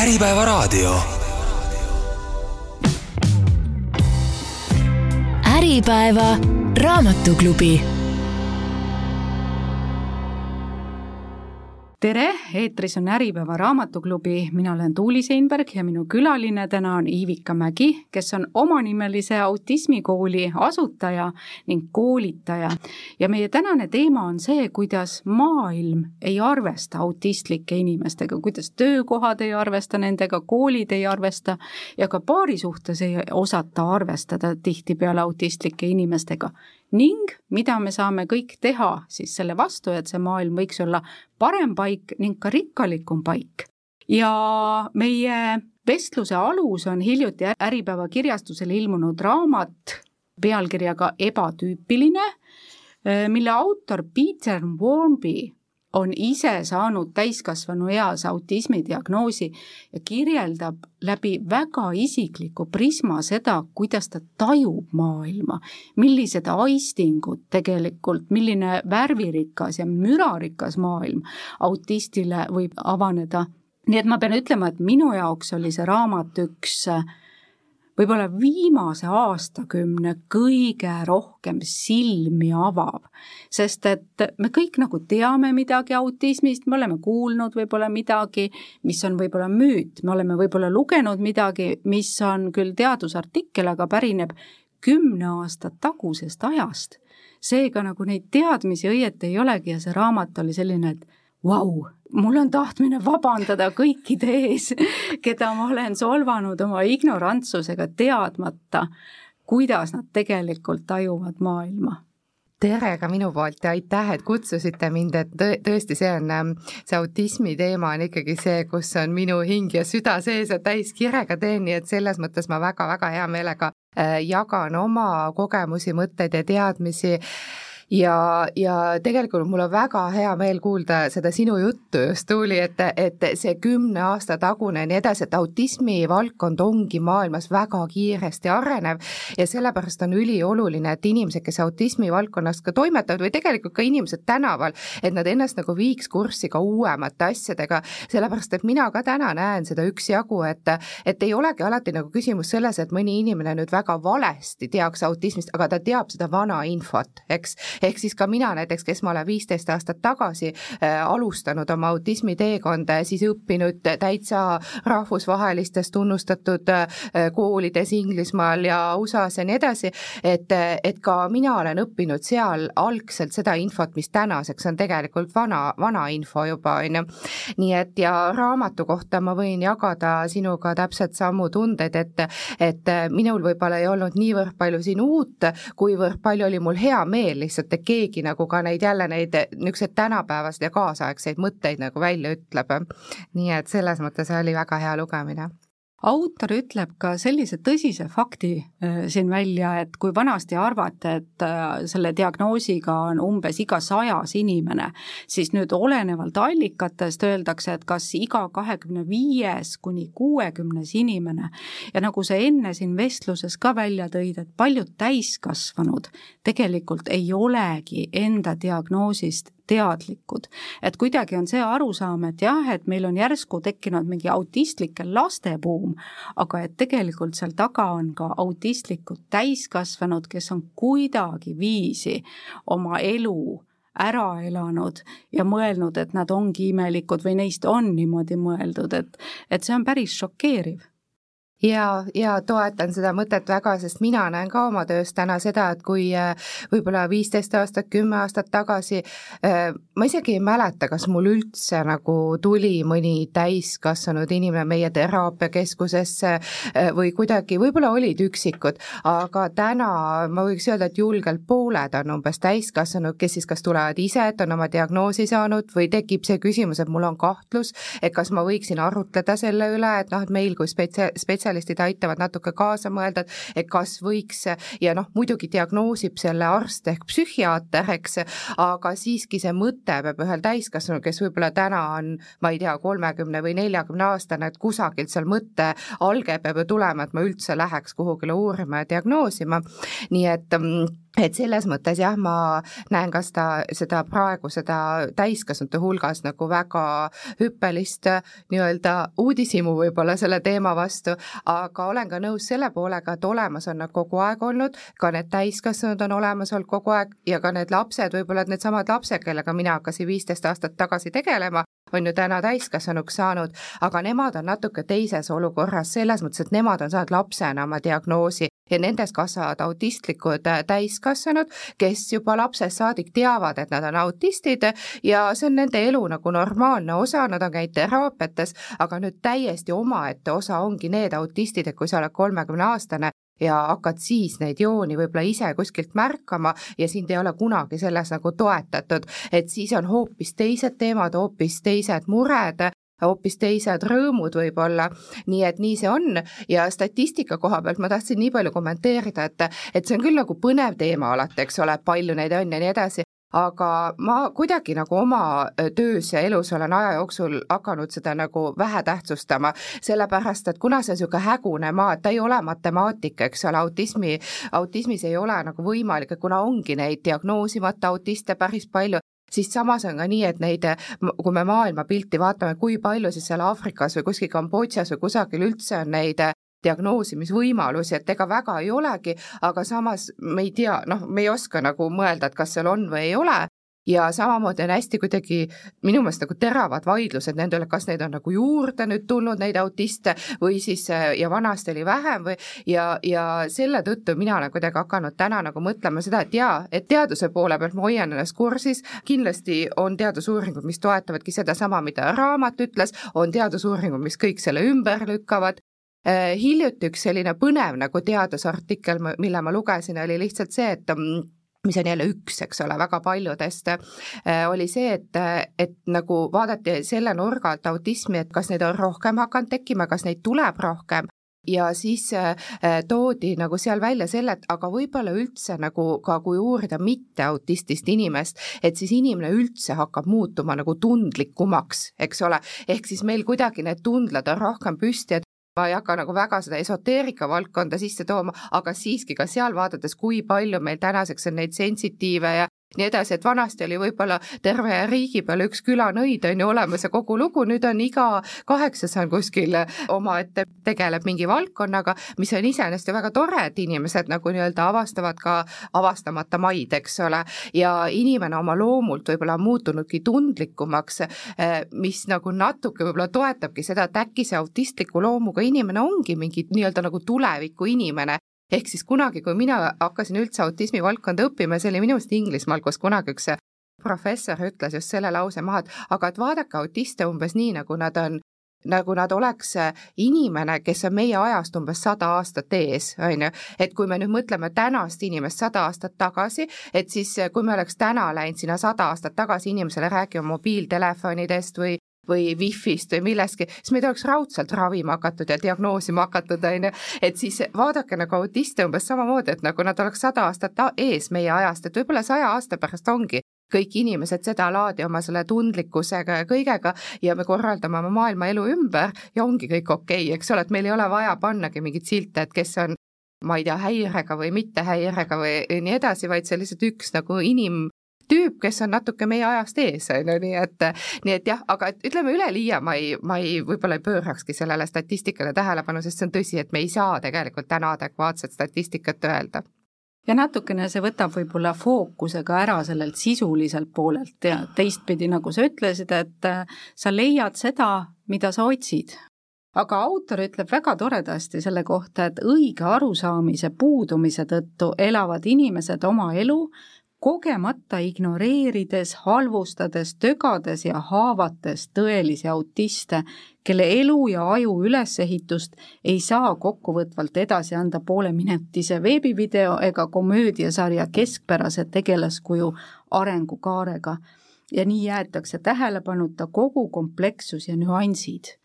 Äripäevaraadio. Äripäeva raamatuklubi tere, eetris on Äripäeva raamatuklubi, mina olen Tuuli Seinberg ja minu külaline täna on Iivika Mägi, kes on omanimelise autismikooli asutaja ning koolitaja. ja meie tänane teema on see, kuidas maailm ei arvesta autistlike inimestega, kuidas töökohad ei arvesta nendega, koolid ei arvesta ja ka paari suhtes ei osata arvestada tihtipeale autistlike inimestega ning mida me saame kõik teha siis selle vastu, et see maailm võiks olla parem paik ning ka rikkalikum paik. ja meie vestluse alus on hiljuti Äripäeva kirjastusele ilmunud raamat pealkirjaga Ebatüüpiline, mille autor Peter Warmby on ise saanud täiskasvanu eas autismi diagnoosi ja kirjeldab läbi väga isikliku prisma seda, kuidas ta tajub maailma, millised aistingud tegelikult, milline värvirikas ja mürarikas maailm autistile võib avaneda. nii et ma pean ütlema, et minu jaoks oli see raamat üks äh, võib-olla viimase aastakümne kõige rohkem silmi avav, sest et me kõik nagu teame midagi autismist, me oleme kuulnud võib-olla midagi, mis on võib-olla müüt, me oleme võib-olla lugenud midagi, mis on küll teadusartikkel, aga pärineb kümne aasta tagusest ajast. seega nagu neid teadmisi õieti ei olegi ja see raamat oli selline, et vau mul on tahtmine vabandada kõikide ees, keda ma olen solvanud oma ignorantsusega, teadmata, kuidas nad tegelikult tajuvad maailma. Tere ka minu poolt ja aitäh, et kutsusite mind, et tõesti, see on, ähm, see autismi teema on ikkagi see, kus on minu hing ja süda sees ja täis kirega teen, nii et selles mõttes ma väga-väga hea meelega äh, jagan oma kogemusi, mõtteid ja teadmisi ja, ja tegelikult mul on väga hea meel kuulda seda sinu juttu just, Tuuli, et, et see kümne aasta tagune ja nii edasi, et autismi valdkond ongi maailmas väga kiiresti arenev ja sellepärast on ülioluline, et inimesed, kes autismi valdkonnas ka toimetavad või tegelikult ka inimesed tänaval, et nad ennast nagu viiks kurssi ka uuemate asjadega, sellepärast et mina ka täna näen seda üksjagu, et, et ei olegi alati nagu küsimus selles, et mõni inimene nüüd väga valesti teaks autismist, aga ta teab seda vana infot, eks ehk siis ka mina näiteks, kes ma olen viisteist aastat tagasi äh, alustanud oma autismi teekonda ja siis õppinud täitsa rahvusvahelistes tunnustatud äh, koolides Inglismaal ja USA-s ja nii edasi, et, et ka mina olen õppinud seal algselt seda infot, mis tänaseks on tegelikult vana, vana info juba, on ju. nii et ja raamatu kohta ma võin jagada sinuga täpselt samu tundeid, et, et minul võib-olla ei olnud niivõrd palju siin uut, kuivõrd palju oli mul hea meel lihtsalt et keegi nagu ka neid jälle neid niisuguseid tänapäevaseid ja kaasaegseid mõtteid nagu välja ütleb. nii et selles mõttes oli väga hea lugemine autor ütleb ka sellise tõsise fakti äh, siin välja, et kui vanasti arvati, et äh, selle diagnoosiga on umbes iga sajas inimene, siis nüüd olenevalt allikatest öeldakse, et kas iga kahekümne viies kuni kuuekümnes inimene. Ja nagu sa enne siin vestluses ka välja tõid, et paljud täiskasvanud tegelikult ei olegi enda diagnoosist teadlikud. et kuidagi on see arusaam, et jah, et meil on järsku tekkinud mingi autistlike laste buum, aga et tegelikult seal taga on ka autistlikud täiskasvanud, kes on kuidagiviisi oma elu ära elanud ja mõelnud, et nad ongi imelikud või neist on niimoodi mõeldud, et, et see on päris šokeeriv ja, ja toetan seda mõtet väga, sest mina näen ka oma töös täna seda, et kui äh, võib-olla viisteist aastat, kümme aastat tagasi äh, ma isegi ei mäleta, kas mul üldse nagu tuli mõni täiskasvanud inimene meie teraapiakeskusesse äh, või kuidagi, võib-olla olid üksikud, aga täna ma võiks öelda, et julgelt pooled on umbes täiskasvanud, kes siis kas tulevad ise, et on oma diagnoosi saanud või tekib see küsimus, et mul on kahtlus, et kas ma võiksin arutleda selle üle, et noh, et meil kui spetsia-, spetsialistid spetsialistid aitavad natuke kaasa mõelda, et kas võiks ja noh, muidugi diagnoosib selle arst ehk psühhiaater, eks, aga siiski see mõte peab ühel täiskasvanul, kes võib-olla täna on, ma ei tea, kolmekümne või neljakümne aastane, et kusagilt seal mõtte alge peab ju tulema, et ma üldse läheks kuhugile uurima ja diagnoosima, nii et mm, et selles mõttes jah, ma näen ka seda, seda praegu seda täiskasvanute hulgas nagu väga hüppelist nii-öelda uudishimu võib-olla selle teema vastu, aga olen ka nõus selle poolega, et olemas on nad kogu aeg olnud, ka need täiskasvanud on olemas olnud kogu aeg ja ka need lapsed, võib-olla et needsamad lapsed, kellega mina hakkasin viisteist aastat tagasi tegelema, on ju täna täiskasvanuks saanud, aga nemad on natuke teises olukorras selles mõttes, et nemad on saanud lapsena oma diagnoosi ja nendest kasvavad autistlikud äh, täiskasvanud, kes juba lapsest saadik teavad, et nad on autistid ja see on nende elu nagu normaalne osa, nad on käinud teraapiates, aga nüüd täiesti omaette osa ongi need autistid, et kui sa oled kolmekümne aastane, ja hakkad siis neid jooni võib-olla ise kuskilt märkama ja sind ei ole kunagi selles nagu toetatud, et siis on hoopis teised teemad, hoopis teised mured hoopis teised rõõmud võib-olla, nii et nii see on. Ja statistika koha pealt ma tahtsin nii palju kommenteerida, et et see on küll nagu põnev teema alati, eks ole, palju neid on ja nii edasi, aga ma kuidagi nagu oma töös ja elus olen aja jooksul hakanud seda nagu vähe tähtsustama, sellepärast et kuna see on niisugune hägune maa, et ta ei ole matemaatika, eks ole, autismi, autismis ei ole nagu võimalik, kuna ongi neid diagnoosimata autiste päris palju, siis samas on ka nii, et neid, kui me maailmapilti vaatame, kui palju siis seal Aafrikas või kuskil Kambodžas või kusagil üldse on neid diagnoosimisvõimalusi, et ega väga ei olegi, aga samas me ei tea, noh, me ei oska nagu mõelda, et kas seal on või ei ole. Ja samamoodi on hästi kuidagi minu meelest nagu teravad vaidlused nende üle, kas neid on nagu juurde nüüd tulnud, neid autiste, või siis ja vanasti oli vähem või ja, ja selle tõttu mina olen kuidagi hakanud täna nagu mõtlema seda, et jaa, et teaduse poole pealt ma hoian ennast kursis, kindlasti on teadusuuringud, mis toetavadki sedasama, mida raamat ütles, on teadusuuringud, mis kõik selle ümber lükkavad, hiljuti üks selline põnev nagu teadusartikkel, mille ma lugesin, oli lihtsalt see, et mm, mis on jälle üks, eks ole, väga paljudest, äh, oli see, et, et nagu vaadati selle nurga alt autismi, et kas neid on rohkem hakanud tekkima, kas neid tuleb rohkem. Ja siis äh, toodi nagu seal välja selle, et aga võib-olla üldse nagu ka kui uurida mitteautistist inimest, et siis inimene üldse hakkab muutuma nagu tundlikumaks, eks ole, ehk siis meil kuidagi need tundled on rohkem püsti, et ma ei hakka nagu väga seda esoteerika valdkonda sisse tooma, aga siiski ka seal vaadates, kui palju meil tänaseks on neid sensitiive ja nii edasi, et vanasti oli võib-olla terve riigi peale üks külanõid on ju olemas ja kogu lugu, nüüd on iga kaheksas on kuskil omaette, tegeleb mingi valdkonnaga, mis on iseenesest ju väga tore, et inimesed nagu nii-öelda avastavad ka avastamata maid, eks ole, ja inimene oma loomult võib-olla on muutunudki tundlikumaks, eh, mis nagu natuke võib-olla toetabki seda, et äkki see autistliku loomuga inimene ongi mingi nii-öelda nagu tuleviku inimene, ehk siis kunagi, kui mina hakkasin üldse autismi valdkonda õppima, see oli minu meelest Inglismaal, kus kunagi üks professor ütles just selle lause maha, et aga et vaadake autiste umbes nii, nagu nad on nagu nad oleks inimene, kes on meie ajast umbes sada aastat ees, on ju. et kui me nüüd mõtleme tänast inimest sada aastat tagasi, et siis kui me oleks täna läinud sinna sada aastat tagasi inimesele rääkima mobiiltelefonidest või või wifi'st või millestki, siis meid oleks raudselt ravima hakatud ja diagnoosima hakatud, on ju, et siis vaadake nagu autiste umbes samamoodi, et nagu nad oleks sada aastat ees meie ajast, et võib-olla saja aasta pärast ongi kõik inimesed sedalaadi oma selle tundlikkusega ja kõigega ja me korraldame oma maailmaelu ümber ja ongi kõik okei okay,, eks ole, et meil ei ole vaja pannagi mingeid silte, et kes on ma ei tea, häirega või mitte häirega või nii edasi, vaid see lihtsalt üks nagu inim, tüüp, kes on natuke meie ajast ees, on ju, nii et, nii et jah, aga ütleme üleliia ma ei, ma ei, võib-olla ei pöörakski sellele statistikale tähelepanu, sest see on tõsi, et me ei saa tegelikult täna adekvaatset statistikat öelda ja natukene see võtab võib-olla fookuse ka ära sellelt sisuliselt poolelt ja teistpidi, nagu sa ütlesid, et äh, sa leiad seda, mida sa otsid. aga autor ütleb väga toredasti selle kohta, et õige arusaamise puudumise tõttu elavad inimesed oma elu kogemata ignoreerides, halvustades, tögades ja haavates tõelisi autiste, kelle elu ja aju ülesehitust ei saa kokkuvõtvalt edasi anda pooleminutise veebivideo ega komöödiasarja keskpärase tegelaskuju arengukaarega. ja nii jäetakse tähelepanuta kogu komplekssus ja nüansid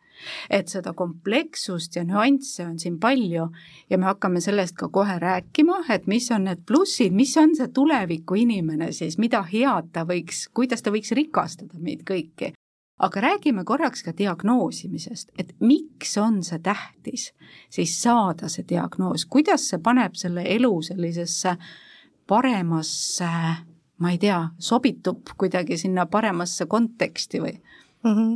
et seda komplekssust ja nüansse on siin palju ja me hakkame sellest ka kohe rääkima, et mis on need plussid, mis on see tuleviku inimene siis, mida head ta võiks, kuidas ta võiks rikastada meid kõiki. aga räägime korraks ka diagnoosimisest, et miks on see tähtis siis saada see diagnoos, kuidas see paneb selle elu sellisesse paremasse, ma ei tea, sobitub kuidagi sinna paremasse konteksti või mm? -hmm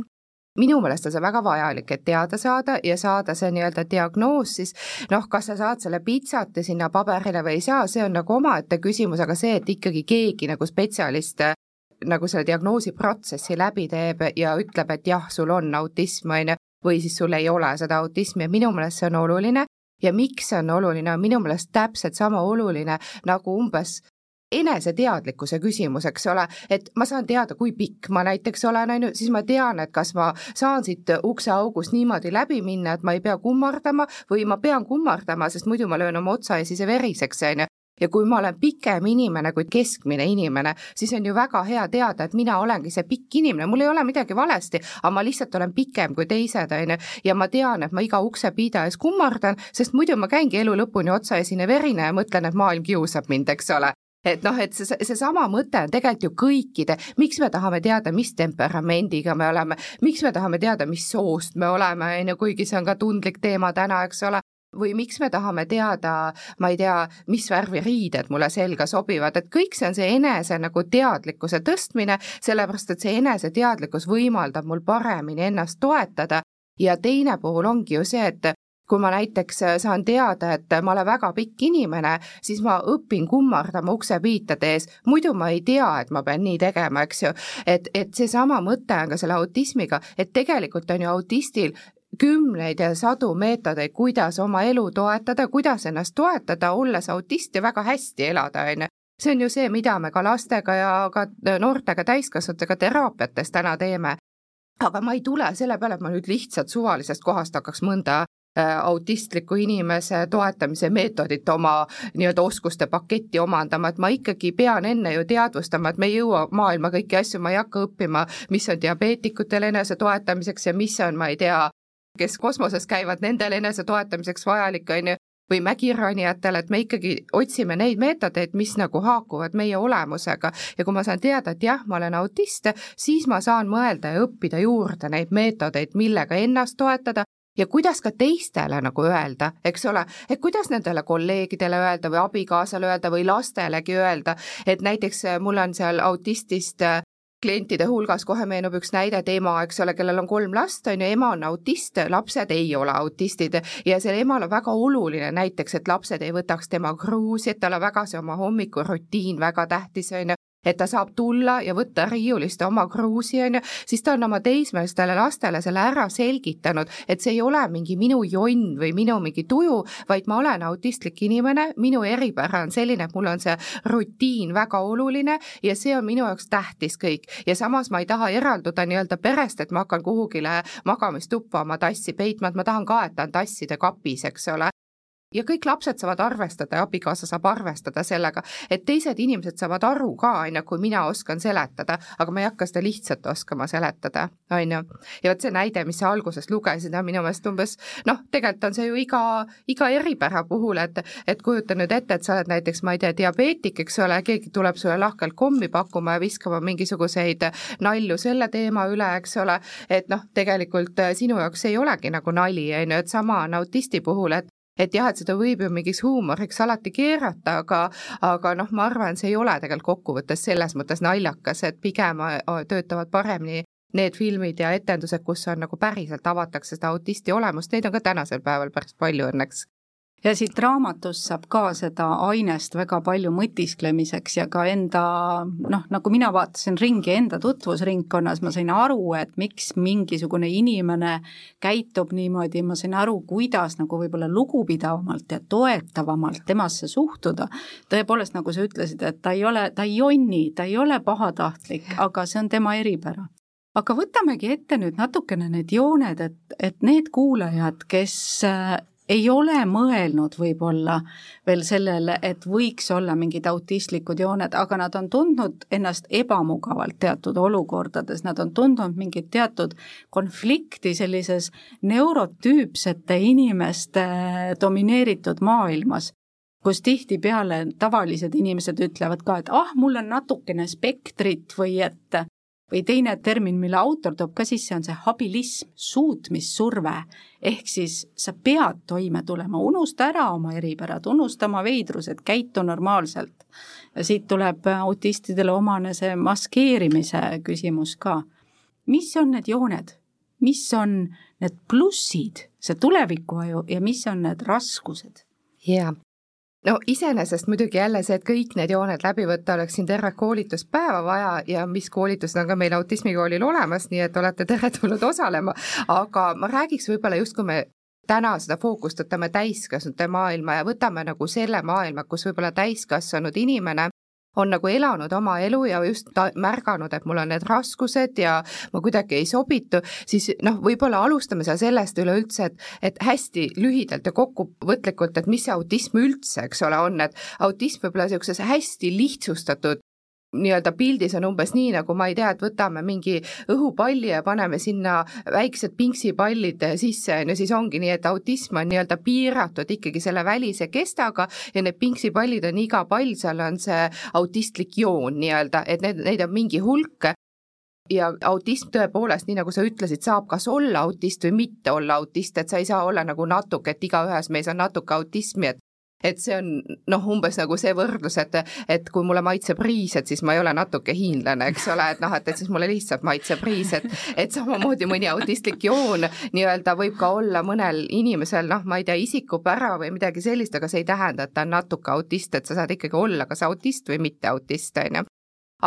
minu meelest on see väga vajalik, et teada saada ja saada see nii-öelda diagnoos siis noh, kas sa saad selle pitsati sinna paberile või ei saa, see on nagu omaette küsimus, aga see, et ikkagi keegi nagu spetsialist nagu selle diagnoosiprotsessi läbi teeb ja ütleb, et jah, sul on autism, on ju, või siis sul ei ole seda autismi minu meelest see on oluline. Ja miks see on oluline, on minu meelest täpselt sama oluline nagu umbes eneseteadlikkuse küsimus, eks ole, et ma saan teada, kui pikk ma näiteks olen, on ju, siis ma tean, et kas ma saan siit ukseaugust niimoodi läbi minna, et ma ei pea kummardama või ma pean kummardama, sest muidu ma löön oma otsa ja siis veriseks, on ju. Ja kui ma olen pikem inimene kui keskmine inimene, siis on ju väga hea teada, et mina olengi see pikk inimene, mul ei ole midagi valesti, aga ma lihtsalt olen pikem kui teised, on ju, ja ma tean, et ma iga uksepiida ees kummardan, sest muidu ma käingi elu lõpuni otsaesine verine ja mõtlen, et maailm kiusab mind, eks ole et noh, et see, seesama mõte on tegelikult ju kõikide, miks me tahame teada, mis temperamendiga me oleme, miks me tahame teada, mis soost me oleme, on ju, kuigi see on ka tundlik teema täna, eks ole, või miks me tahame teada, ma ei tea, mis värvi riided mulle selga sobivad, et kõik see on see enese nagu teadlikkuse tõstmine, sellepärast et see eneseteadlikkus võimaldab mul paremini ennast toetada. Ja teine pool ongi ju see, et kui ma näiteks saan teada, et ma olen väga pikk inimene, siis ma õpin kummardama uksepiitade ees, muidu ma ei tea, et ma pean nii tegema, eks ju. et, et seesama mõte on ka selle autismiga, et tegelikult on ju autistil kümneid ja sadu meetodeid, kuidas oma elu toetada, kuidas ennast toetada, olles autist ja väga hästi elada, on ju. see on ju see, mida me ka lastega ja ka noortega täiskasvanutega teraapiates täna teeme. aga ma ei tule selle peale, et ma nüüd lihtsalt suvalisest kohast hakkaks mõnda äh, autistliku inimese toetamise meetodit oma nii-öelda oskuste paketti omandama, et ma ikkagi pean enne ju teadvustama, et me ei jõua maailma kõiki asju, ma ei hakka õppima, mis on diabeetikutel enese toetamiseks ja mis on, ma ei tea, kes kosmoses käivad, nendel enese toetamiseks vajalik, on ju, või mägironijatel, et me ikkagi otsime neid meetodeid, mis nagu haakuvad meie olemusega. Ja kui ma saan teada, et jah, ma olen autist, siis ma saan mõelda ja õppida juurde neid meetodeid, millega ennast toetada ja kuidas ka teistele nagu öelda, eks ole, et kuidas nendele kolleegidele öelda või abikaasale öelda või lastelegi öelda, et näiteks mul on seal autistist klientide hulgas kohe meenub üks näide, et ema, eks ole, kellel on kolm last, on ju, ema on autist, lapsed ei ole autistid. Ja sellel emal on väga oluline näiteks, et lapsed ei võtaks tema kruusi, et tal on väga see oma hommikurutiin väga tähtis, on ju, et ta saab tulla ja võtta riiulist oma kruusi, on ju, siis ta on oma teismelistele lastele selle ära selgitanud, et see ei ole mingi minu jonn või minu mingi tuju, vaid ma olen autistlik inimene, minu eripära on selline, et mul on see rutiin väga oluline ja see on minu jaoks tähtis kõik. ja samas ma ei taha eralduda nii-öelda perest, et ma hakkan kuhugile magamistuppa oma tassi peitma, et ma tahan ka, et ta on tasside kapis, eks ole, ja kõik lapsed saavad arvestada ja abikaasa saab arvestada sellega, et teised inimesed saavad aru ka, on ju, kui mina oskan seletada, aga ma ei hakka seda lihtsalt oskama seletada, on ju. ja vot see näide, mis sa alguses lugesid, on minu meelest umbes noh, tegelikult on see ju iga, iga eripära puhul, et, et kujuta nüüd ette, et sa oled näiteks, ma ei tea, diabeetik, eks ole, keegi tuleb sulle lahkelt kommi pakkuma ja viskama mingisuguseid nalju selle teema üle, eks ole, et noh, tegelikult sinu jaoks ei olegi nagu nali, on ju, et sama on autisti puhul, et et jah, et seda võib ju mingiks huumoriks alati keerata, aga aga noh, ma arvan, see ei ole tegelikult kokkuvõttes selles mõttes naljakas, et pigem töötavad paremini need filmid ja etendused, kus on nagu päriselt avatakse seda autisti olemust, neid on ka tänasel päeval päris palju õnneks ja siit raamatust saab ka seda ainest väga palju mõtisklemiseks ja ka enda noh, nagu mina vaatasin ringi enda tutvusringkonnas, ma sain aru, et miks mingisugune inimene käitub niimoodi, ma sain aru, kuidas nagu võib-olla lugupidavamalt ja toetavamalt temasse suhtuda. tõepoolest, nagu sa ütlesid, et ta ei ole, ta ei jonni, ta ei ole pahatahtlik, aga see on tema eripära aga võtamegi ette nüüd natukene need jooned, et, et need kuulajad, kes ei ole mõelnud võib-olla veel sellele, et võiks olla mingid autistlikud jooned, aga nad on tundnud ennast ebamugavalt teatud olukordades, nad on tundnud mingit teatud konflikti sellises neurotüüpsete inimeste domineeritud maailmas kus tihtipeale tavalised inimesed ütlevad ka, et ah, mul on natukene spektrit või et või teine termin, mille autor toob ka sisse, on see habilism, suutmissurve. ehk siis sa pead toime tulema, unusta ära oma eripärad, unusta oma veidrused, käitu normaalselt. ja siit tuleb autistidele omane see maskeerimise küsimus ka. mis on need jooned, mis on need plussid, see tulevikuaju ja mis on need raskused? jaa, no iseenesest muidugi jälle see, et kõik need jooned läbi võtta, oleks siin tervet koolituspäeva vaja ja mis koolitused on ka meil autismikoolil olemas, nii et olete teretulnud osalema, aga ma räägiks võib-olla just, kui me täna seda fookust võtame täiskasvanute maailma ja võtame nagu selle maailma, kus võib-olla täiskasvanud inimene on nagu elanud oma elu ja just märganud, et mul on need raskused ja ma kuidagi ei sobitu, siis noh, võib-olla alustame seal sellest üleüldse, et, et hästi lühidalt ja kokkuvõtlikult, et mis see autism üldse, eks ole, on, et autism võib-olla niisuguses hästi lihtsustatud nii-öelda pildis on umbes nii, nagu ma ei tea, et võtame mingi õhupalli ja paneme sinna väiksed pinksipallid sisse, on ju, siis ongi nii, et autism on nii-öelda piiratud ikkagi selle välise kestaga ja need pinksipallid on iga pall, seal on see autistlik joon nii-öelda, et need, neid on mingi hulk. Ja autism tõepoolest, nii nagu sa ütlesid, saab kas olla autist või mitte olla autist, et sa ei saa olla nagu natuke, et igaühes meis on natuke autismi, et et see on noh, umbes nagu see võrdlus, et, et kui mulle maitseb riis, et siis ma ei ole natuke hiinlane, eks ole, et noh, et, et siis mulle lihtsalt maitseb riis, et et samamoodi mõni autistlik joon nii-öelda võib ka olla mõnel inimesel noh, ma ei tea, isikupära või midagi sellist, aga see ei tähenda, et ta on natuke autist, et sa saad ikkagi olla kas autist või mitte autist, on ju.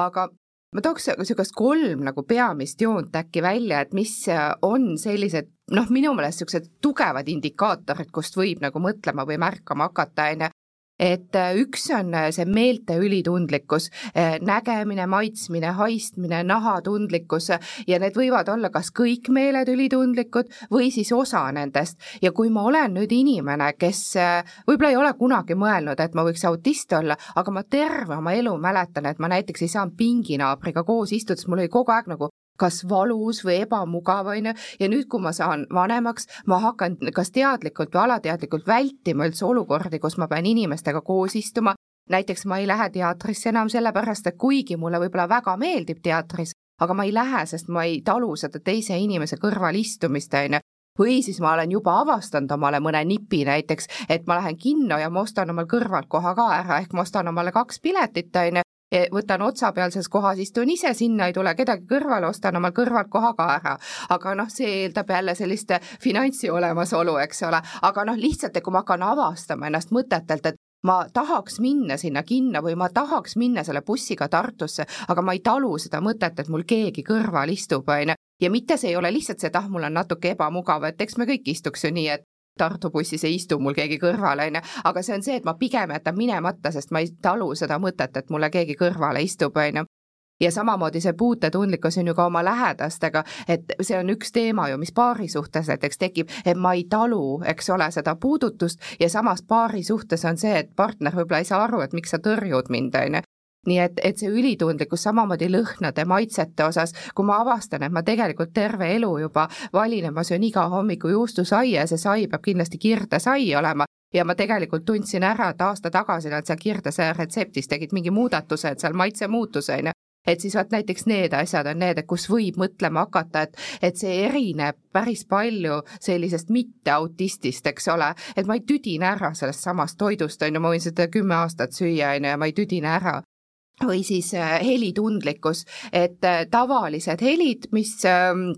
aga ma tooks niisugust kolm nagu peamist joont äkki välja, et mis on sellised noh, minu meelest niisugused tugevad indikaatorid, kust võib nagu mõtlema või märkama hakata, on ju, et äh, üks on äh, see meelte ülitundlikkus, äh, nägemine, maitsmine, haistmine, nahatundlikkus ja need võivad olla kas kõik meeled ülitundlikud või siis osa nendest. ja kui ma olen nüüd inimene, kes võib-olla ei ole kunagi mõelnud, et ma võiks autist olla, aga ma terve oma elu mäletan, et ma näiteks ei saanud pinginaabriga koos istuda, sest mul oli kogu aeg nagu kas valus või ebamugav, on ju, ja nüüd, kui ma saan vanemaks, ma hakkan kas teadlikult või alateadlikult vältima üldse olukordi, kus ma pean inimestega koos istuma, näiteks ma ei lähe teatrisse enam sellepärast, et kuigi mulle võib-olla väga meeldib teatris, aga ma ei lähe, sest ma ei talu seda teise inimese kõrval istumist, on ju, või siis ma olen juba avastanud omale mõne nipi näiteks, et ma lähen kinno ja ma ostan omal kõrvaltkoha ka ära, ehk ma ostan omale kaks piletit, on ju, Võtan otsapealses kohas, istun ise sinna, ei tule kedagi kõrvale, ostan omal kõrvalt koha ka ära. aga noh, see eeldab jälle sellist finantsi olemasolu, eks ole, aga noh, lihtsalt, et kui ma hakkan avastama ennast mõtetelt, et ma tahaks minna sinna kinno või ma tahaks minna selle bussiga Tartusse, aga ma ei talu seda mõtet, et mul keegi kõrval istub, on ju. ja mitte see ei ole lihtsalt see, et ah, mul on natuke ebamugav, et eks me kõik istuks ju nii, et Tartu bussis ei istu mul keegi kõrval, on ju, aga see on see, et ma pigem jätan minemata, sest ma ei talu seda mõtet, et mulle keegi kõrvale istub, on ju ja samamoodi see puutetundlikkus on ju ka oma lähedastega, et see on üks teema ju, mis paari suhtes näiteks tekib, et ma ei talu, eks ole, seda puudutust. Ja samas paari suhtes on see, et partner võib-olla ei saa aru, et miks sa tõrjud mind, on ju nii et, et see ülitundlikkus samamoodi lõhnade, maitsete osas, kui ma avastan, et ma tegelikult terve elu juba valin, et ma söön iga hommiku juustusaia ja see sai peab kindlasti kirdesai olema, ja ma tegelikult tundsin ära, et aasta tagasi nad seal kirdesaia retseptis tegid mingi muudatuse, et seal maitse muutus, on ju. Et siis vaat näiteks need asjad on need, et kus võib mõtlema hakata, et, et see erineb päris palju sellisest mitteautistist, eks ole, et ma ei tüdine ära sellest samast toidust, on ju, ma võin seda kümme aastat süüa, on ju, ja ma ei tüdine ära või siis äh, helitundlikkus, et äh, tavalised helid, mis ähm,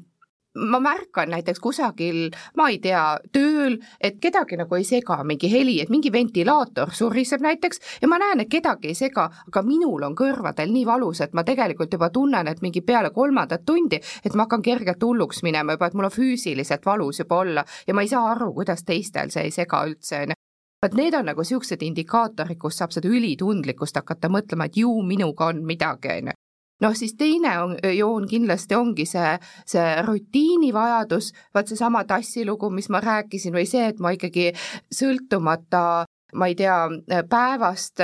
ma märkan näiteks kusagil, ma ei tea, tööl, et kedagi nagu ei sega mingi heli, et mingi ventilaator suriseb näiteks ja ma näen, et kedagi ei sega, aga minul on kõrvadel nii valus, et ma tegelikult juba tunnen, et mingi peale kolmandat tundi, et ma hakkan kergelt hulluks minema juba, et mul on füüsiliselt valus juba olla ja ma ei saa aru, kuidas teistel see ei sega üldse, on ju vot need on nagu niisugused indikaatorid, kus saab seda ülitundlikkust hakata mõtlema, et ju minuga on midagi, on ju noh, siis teine on, joon kindlasti ongi see, see rutiinivajadus, vaat seesama tassilugu, mis ma rääkisin, või see, et ma ikkagi sõltumata ma ei tea, päevast,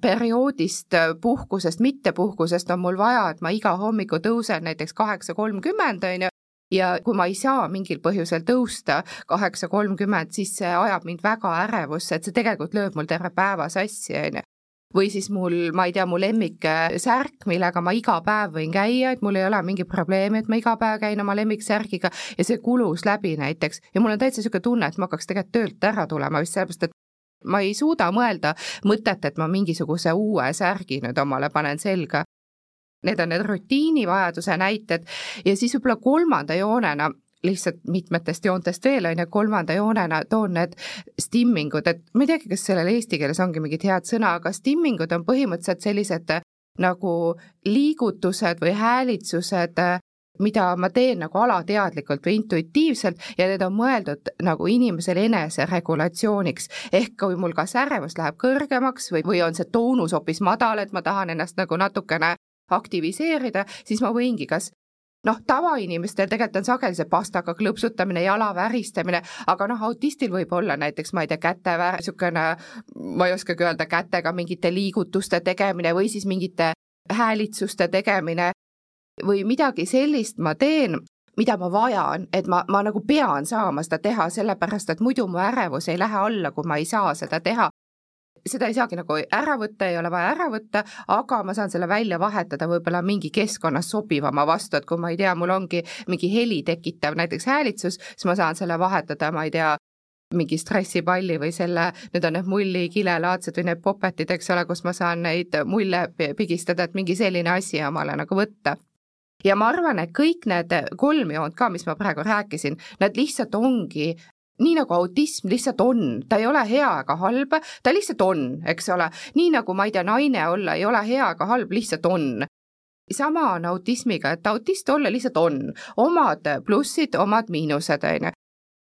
perioodist, puhkusest, mittepuhkusest on mul vaja, et ma iga hommiku tõusen näiteks kaheksa kolmkümmend, on ju, ja kui ma ei saa mingil põhjusel tõusta kaheksa kolmkümmend, siis see ajab mind väga ärevusse, et see tegelikult lööb mul terve päeva sassi, on ju või siis mul, ma ei tea, mu lemmiksärk, millega ma iga päev võin käia, et mul ei ole mingit probleemi, et ma iga päev käin oma lemmiksärgiga ja see kulus läbi näiteks ja mul on täitsa niisugune tunne, et ma hakkaks tegelikult töölt ära tulema just sellepärast, et ma ei suuda mõelda mõtet, et ma mingisuguse uue särgi nüüd omale panen selga. Need on need rutiinivajaduse näited ja siis võib-olla kolmanda joonena lihtsalt mitmetest joontest veel, on ju, kolmanda joonena toon need stimmingud, et ma ei teagi, kas sellel eesti keeles ongi mingit head sõna, aga stimmingud on põhimõtteliselt sellised nagu liigutused või häälitsused, mida ma teen nagu alateadlikult või intuitiivselt ja need on mõeldud nagu inimesele eneseregulatsiooniks. ehk kui mul kas ärevus läheb kõrgemaks või, või on see toonus hoopis madal, et ma tahan ennast nagu natukene aktiviseerida, siis ma võingi kas noh, tavainimestel tegelikult on sageli see pastaga klõpsutamine, jala väristamine, aga noh, autistil võib olla näiteks, ma ei tea, käte vär-, niisugune, ma ei oskagi öelda, kätega mingite liigutuste tegemine või siis mingite häälitsuste tegemine või midagi sellist ma teen, mida ma vajan, et ma, ma nagu pean saama seda teha, sellepärast et muidu mu ärevus ei lähe alla, kui ma ei saa seda teha seda ei saagi nagu ära võtta, ei ole vaja ära võtta, aga ma saan selle välja vahetada võib-olla mingi keskkonnas sobivama vastu, et kui ma ei tea, mul ongi mingi heli tekitav näiteks häälitsus, siis ma saan selle vahetada, ma ei tea, mingi stressipalli või selle, need on need mullikilelaadsed või need popetid, eks ole, kus ma saan neid mulle pigistada, et mingi selline asi omale nagu võtta. Ja ma arvan, et kõik need kolm joont ka, mis ma praegu rääkisin, nad lihtsalt ongi nii nagu autism lihtsalt on, ta ei ole hea ega halb, ta lihtsalt on, eks ole, nii nagu ma ei tea, naine olla ei ole hea ega halb, lihtsalt on. Sama on autismiga, et autist olla lihtsalt on, omad plussid, omad miinused, on ju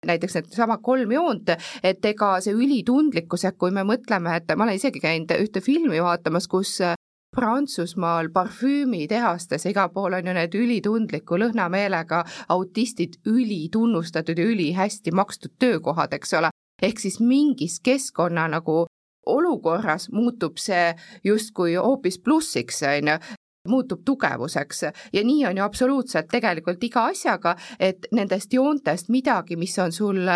näiteks needsamad kolm joont, et ega see ülitundlikkus, et kui me mõtleme, et ma olen isegi käinud ühte filmi vaatamas, kus Prantsusmaal parfüümitehastes, igal pool on ju need ülitundliku lõhnameelega autistid ülitunnustatud ja ülihästi makstud töökohad, eks ole. ehk siis mingis keskkonna nagu olukorras muutub see justkui hoopis plussiks, on ju, muutub tugevuseks ja nii on ju absoluutselt tegelikult iga asjaga, et nendest joontest midagi, mis on sul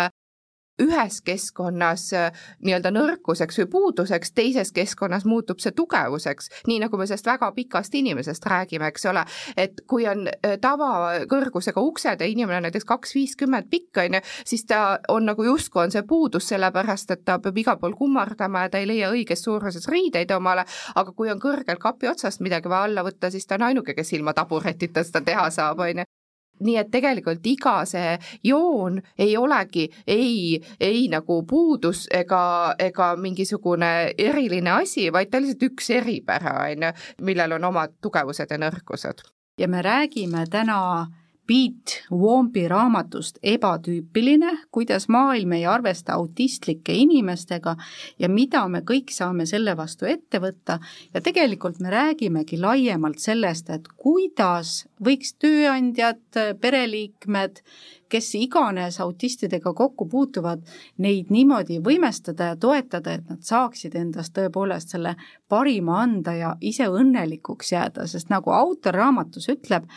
ühes keskkonnas äh, nii-öelda nõrkuseks või puuduseks, teises keskkonnas muutub see tugevuseks, nii nagu me sellest väga pikast inimesest räägime, eks ole, et kui on äh, tavakõrgusega uksed ja inimene on näiteks kaks viiskümmend pikk, on ju, siis ta on nagu justkui on see puudus, sellepärast et ta peab igal pool kummardama ja ta ei leia õiges suuruses riideid omale, aga kui on kõrgel kapi otsast midagi vaja alla võtta, siis ta on ainuke, kes ilma taburetita seda teha saab, on ju nii et tegelikult iga see joon ei olegi ei, ei nagu puudus ega, ega mingisugune eriline asi, vaid ta on lihtsalt üks eripära, on ju, millel on omad tugevused ja nõrkused. ja me räägime täna Pete Wombi raamatust Ebatüüpiline, kuidas maailm ei arvesta autistlike inimestega ja mida me kõik saame selle vastu ette võtta. Ja tegelikult me räägimegi laiemalt sellest, et kuidas võiks tööandjad, pereliikmed, kes iganes autistidega kokku puutuvad, neid niimoodi võimestada ja toetada, et nad saaksid endast tõepoolest selle parima anda ja ise õnnelikuks jääda, sest nagu autor raamatus ütleb,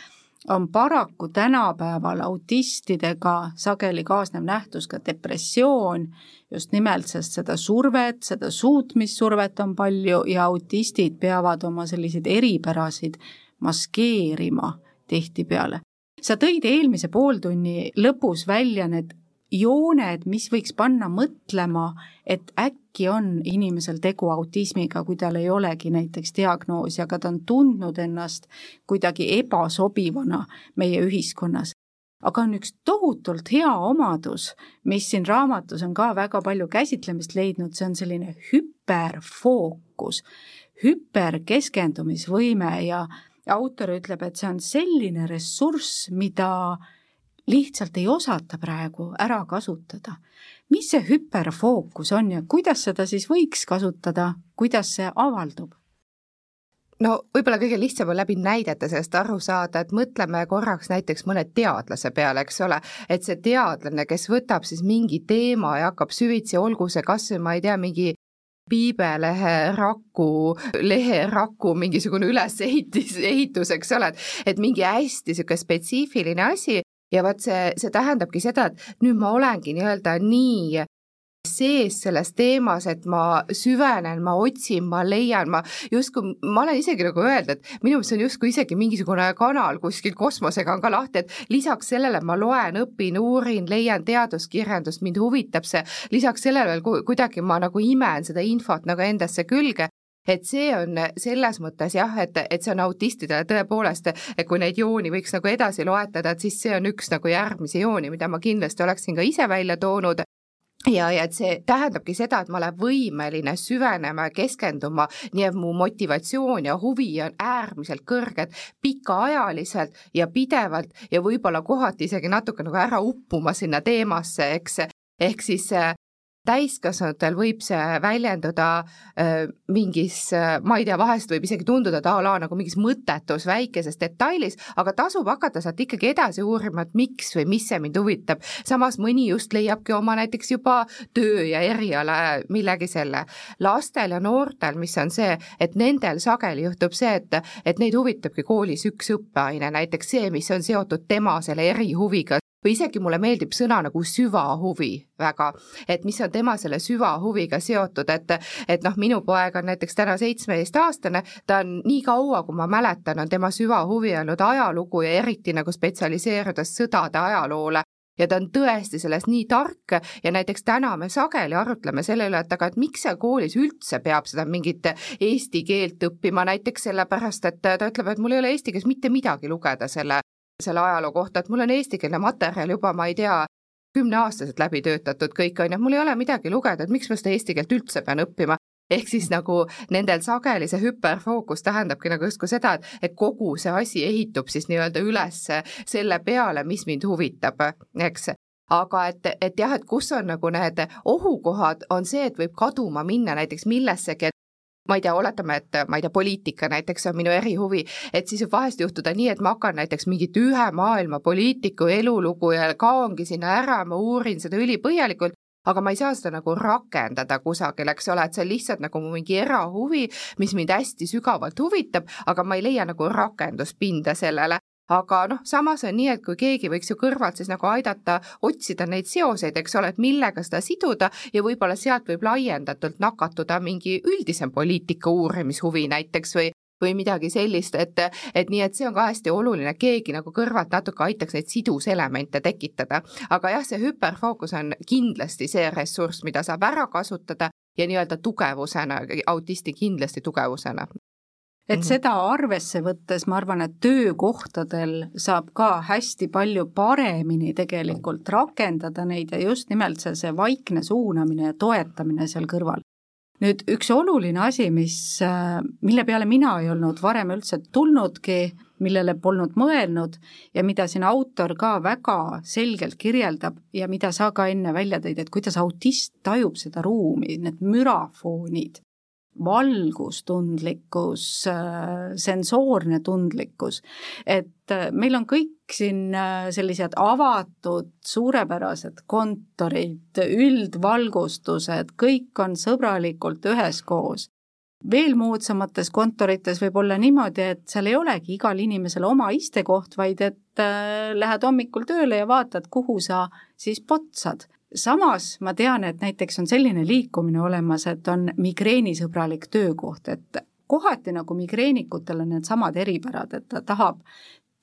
on paraku tänapäeval autistidega sageli kaasnev nähtus ka depressioon, just nimelt, sest seda survet, seda suutmissurvet on palju ja autistid peavad oma selliseid eripärasid maskeerima tihtipeale. sa tõid eelmise pooltunni lõpus välja need jooned, mis võiks panna mõtlema, et äkki on inimesel tegu autismiga, kui tal ei olegi näiteks diagnoosi, aga ta on tundnud ennast kuidagi ebasobivana meie ühiskonnas. aga on üks tohutult hea omadus, mis siin raamatus on ka väga palju käsitlemist leidnud, see on selline hüperfookus, hüperkeskendumisvõime ja autor ütleb, et see on selline ressurss, mida lihtsalt ei osata praegu ära kasutada. mis see hüperfookus on ja kuidas seda siis võiks kasutada, kuidas see avaldub? no võib-olla kõige lihtsam on läbi näidete sellest aru saada, et mõtleme korraks näiteks mõne teadlase peale, eks ole, et see teadlane, kes võtab siis mingi teema ja hakkab süvitsi, olgu see kas või ma ei tea, mingi piibelehe raku, leheraku mingisugune ülesehitis, ehitus, eks ole, et et mingi hästi niisugune spetsiifiline asi ja vot see, see tähendabki seda, et nüüd ma olengi nii-öelda nii sees selles teemas, et ma süvenen, ma otsin, ma leian, ma justkui, ma olen isegi nagu öelda, et minu meelest see on justkui isegi mingisugune kanal kuskil kosmosega on ka lahti, et lisaks sellele ma loen, õpin, uurin, leian teaduskirjandust, mind huvitab see, lisaks sellele veel kuidagi ma nagu imen seda infot nagu endasse külge et see on selles mõttes jah, et, et see on autistidele tõepoolest, kui neid jooni võiks nagu edasi loetleda, et siis see on üks nagu järgmisi jooni, mida ma kindlasti oleksin ka ise välja toonud. Ja, ja et see tähendabki seda, et ma olen võimeline süvenema ja keskenduma, nii et mu motivatsioon ja huvi on äärmiselt kõrged pikaajaliselt ja pidevalt ja võib-olla kohati isegi natuke nagu ära uppuma sinna teemasse, eks, ehk siis täiskasvanutel võib see väljenduda äh, mingis äh,, ma ei tea, vahest võib isegi tunduda, et a la nagu mingis mõttetus väikeses detailis, aga tasub hakata sealt ikkagi edasi uurima, et miks või mis see mind huvitab. samas mõni just leiabki oma näiteks juba töö ja eriala millegi selle. lastel ja noortel, mis on see, et nendel sageli juhtub see, et, et neid huvitabki koolis üks õppeaine, näiteks see, mis on seotud tema selle erihuviga, või isegi mulle meeldib sõna nagu süvahuvi väga, et mis on tema selle süvahuviga seotud, et et noh, minu poeg on näiteks täna seitsmeteistaastane, ta on nii kaua, kui ma mäletan, on tema süvahuvi olnud ajalugu ja eriti nagu spetsialiseerudes sõdade ajaloole. Ja ta on tõesti selles nii tark ja näiteks täna me sageli arutleme selle üle, et aga et miks seal koolis üldse peab seda mingit eesti keelt õppima, näiteks sellepärast, et ta ütleb, et mul ei ole eesti keeles mitte midagi lugeda selle selle ajaloo kohta, et mul on eestikeelne materjal juba, ma ei tea, kümneaastaselt läbi töötatud kõik, on ju, mul ei ole midagi lugeda, et miks ma seda eesti keelt üldse pean õppima. ehk siis nagu nendel sageli see hüperfookus tähendabki nagu justkui seda, et, et kogu see asi ehitub siis nii-öelda üles selle peale, mis mind huvitab, eks aga et, et jah, et kus on nagu need ohukohad, on see, et võib kaduma minna näiteks millessegi, et ma ei tea, oletame, et ma ei tea, poliitika näiteks on minu erihuvi, et siis võib vahest juhtuda nii, et ma hakkan näiteks mingit ühe maailma poliitiku elulugu ja kaongi sinna ära, ma uurin seda ülipõhjalikult, aga ma ei saa seda nagu rakendada kusagil, eks ole, et see on lihtsalt nagu mingi erahuvi, mis mind hästi sügavalt huvitab, aga ma ei leia nagu rakenduspinda sellele aga noh, samas on nii, et kui keegi võiks ju kõrvalt siis nagu aidata otsida neid seoseid, eks ole, et millega seda siduda ja võib-olla sealt võib laiendatult nakatuda mingi üldisem poliitika uurimishuvi näiteks või või midagi sellist, et, et nii, et see on ka hästi oluline, keegi nagu kõrvalt natuke aitaks neid siduselemente tekitada. aga jah, see hüperfookus on kindlasti see ressurss, mida saab ära kasutada ja nii-öelda tugevusena, autisti kindlasti tugevusena et mm -hmm. seda arvesse võttes ma arvan, et töökohtadel saab ka hästi palju paremini tegelikult rakendada neid ja just nimelt see, see vaikne suunamine ja toetamine seal kõrval. nüüd üks oluline asi, mis, mille peale mina ei olnud varem üldse tulnudki, millele polnud mõelnud ja mida siin autor ka väga selgelt kirjeldab ja mida sa ka enne välja tõid, et kuidas autist tajub seda ruumi, need mürafoonid valgustundlikkus, äh, sensoorne tundlikkus, et äh, meil on kõik siin äh, sellised avatud suurepärased kontorid, üldvalgustused, kõik on sõbralikult üheskoos. veel moodsamates kontorites võib olla niimoodi, et seal ei olegi igal inimesel oma istekoht, vaid et lähed hommikul tööle ja vaatad, kuhu sa siis potsad samas ma tean, et näiteks on selline liikumine olemas, et on migreenisõbralik töökoht, et kohati nagu migreenikutel on needsamad eripärad, et ta tahab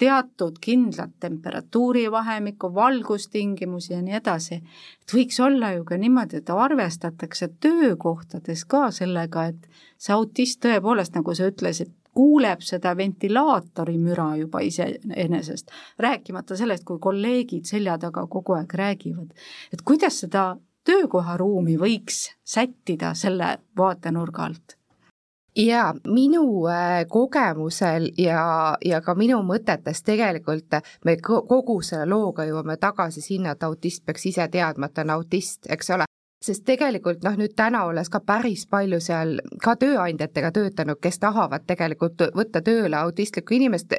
teatud kindlat temperatuurivahemikku, valgustingimusi ja nii edasi. et võiks olla ju ka niimoodi, et arvestatakse töökohtades ka sellega, et see autist tõepoolest, nagu sa ütlesid, kuuleb seda ventilaatori müra juba iseenesest, rääkimata sellest, kui kolleegid selja taga kogu aeg räägivad. et kuidas seda töökoharuumi võiks sättida selle vaatenurga alt? jaa, minu äh, kogemusel ja, ja ka minu mõtetes tegelikult me kogu selle looga jõuame tagasi sinna, et autist peaks ise teadma, et ta on autist, eks ole, sest tegelikult noh, nüüd täna olles ka päris palju seal ka tööandjatega töötanud, kes tahavad tegelikult võtta tööle autistlikku inimest,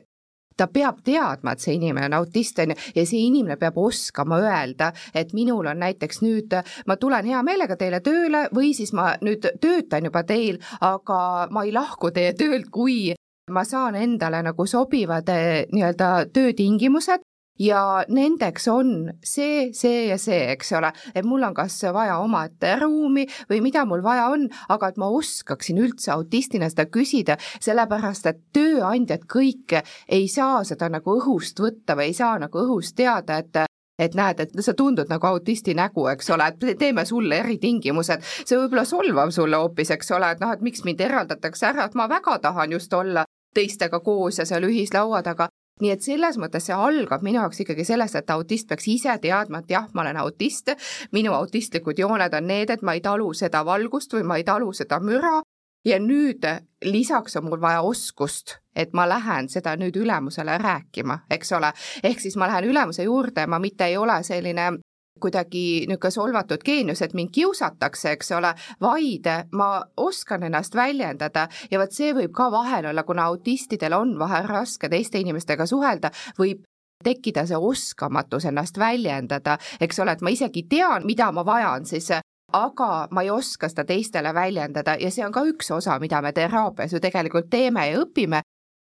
ta peab teadma, et see inimene on autist, on ju, ja see inimene peab oskama öelda, et minul on näiteks nüüd, ma tulen hea meelega teile tööle või siis ma nüüd töötan juba teil, aga ma ei lahku teie töölt, kui ma saan endale nagu sobivad eh, nii-öelda töötingimused ja nendeks on see, see ja see, eks ole, et mul on kas vaja omaette ruumi või mida mul vaja on, aga et ma oskaksin üldse autistina seda küsida, sellepärast et tööandjad kõik ei saa seda nagu õhust võtta või ei saa nagu õhust teada, et et näed, et sa tundud nagu autisti nägu, eks ole, et teeme sulle eritingimused, see võib olla solvav sulle hoopis, eks ole, et noh, et miks mind eraldatakse ära, et ma väga tahan just olla teistega koos ja seal ühislaua taga, nii et selles mõttes see algab minu jaoks ikkagi sellest, et autist peaks ise teadma, et jah, ma olen autist, minu autistlikud jooned on need, et ma ei talu seda valgust või ma ei talu seda müra. Ja nüüd lisaks on mul vaja oskust, et ma lähen seda nüüd ülemusele rääkima, eks ole, ehk siis ma lähen ülemuse juurde, ma mitte ei ole selline kuidagi niisugune solvatud geenius, et mind kiusatakse, eks ole, vaid ma oskan ennast väljendada. Ja vot see võib ka vahel olla, kuna autistidel on vahel raske teiste inimestega suhelda, võib tekkida see oskamatus ennast väljendada, eks ole, et ma isegi tean, mida ma vajan, siis aga ma ei oska seda teistele väljendada. Ja see on ka üks osa, mida me teraapias ju tegelikult teeme ja õpime.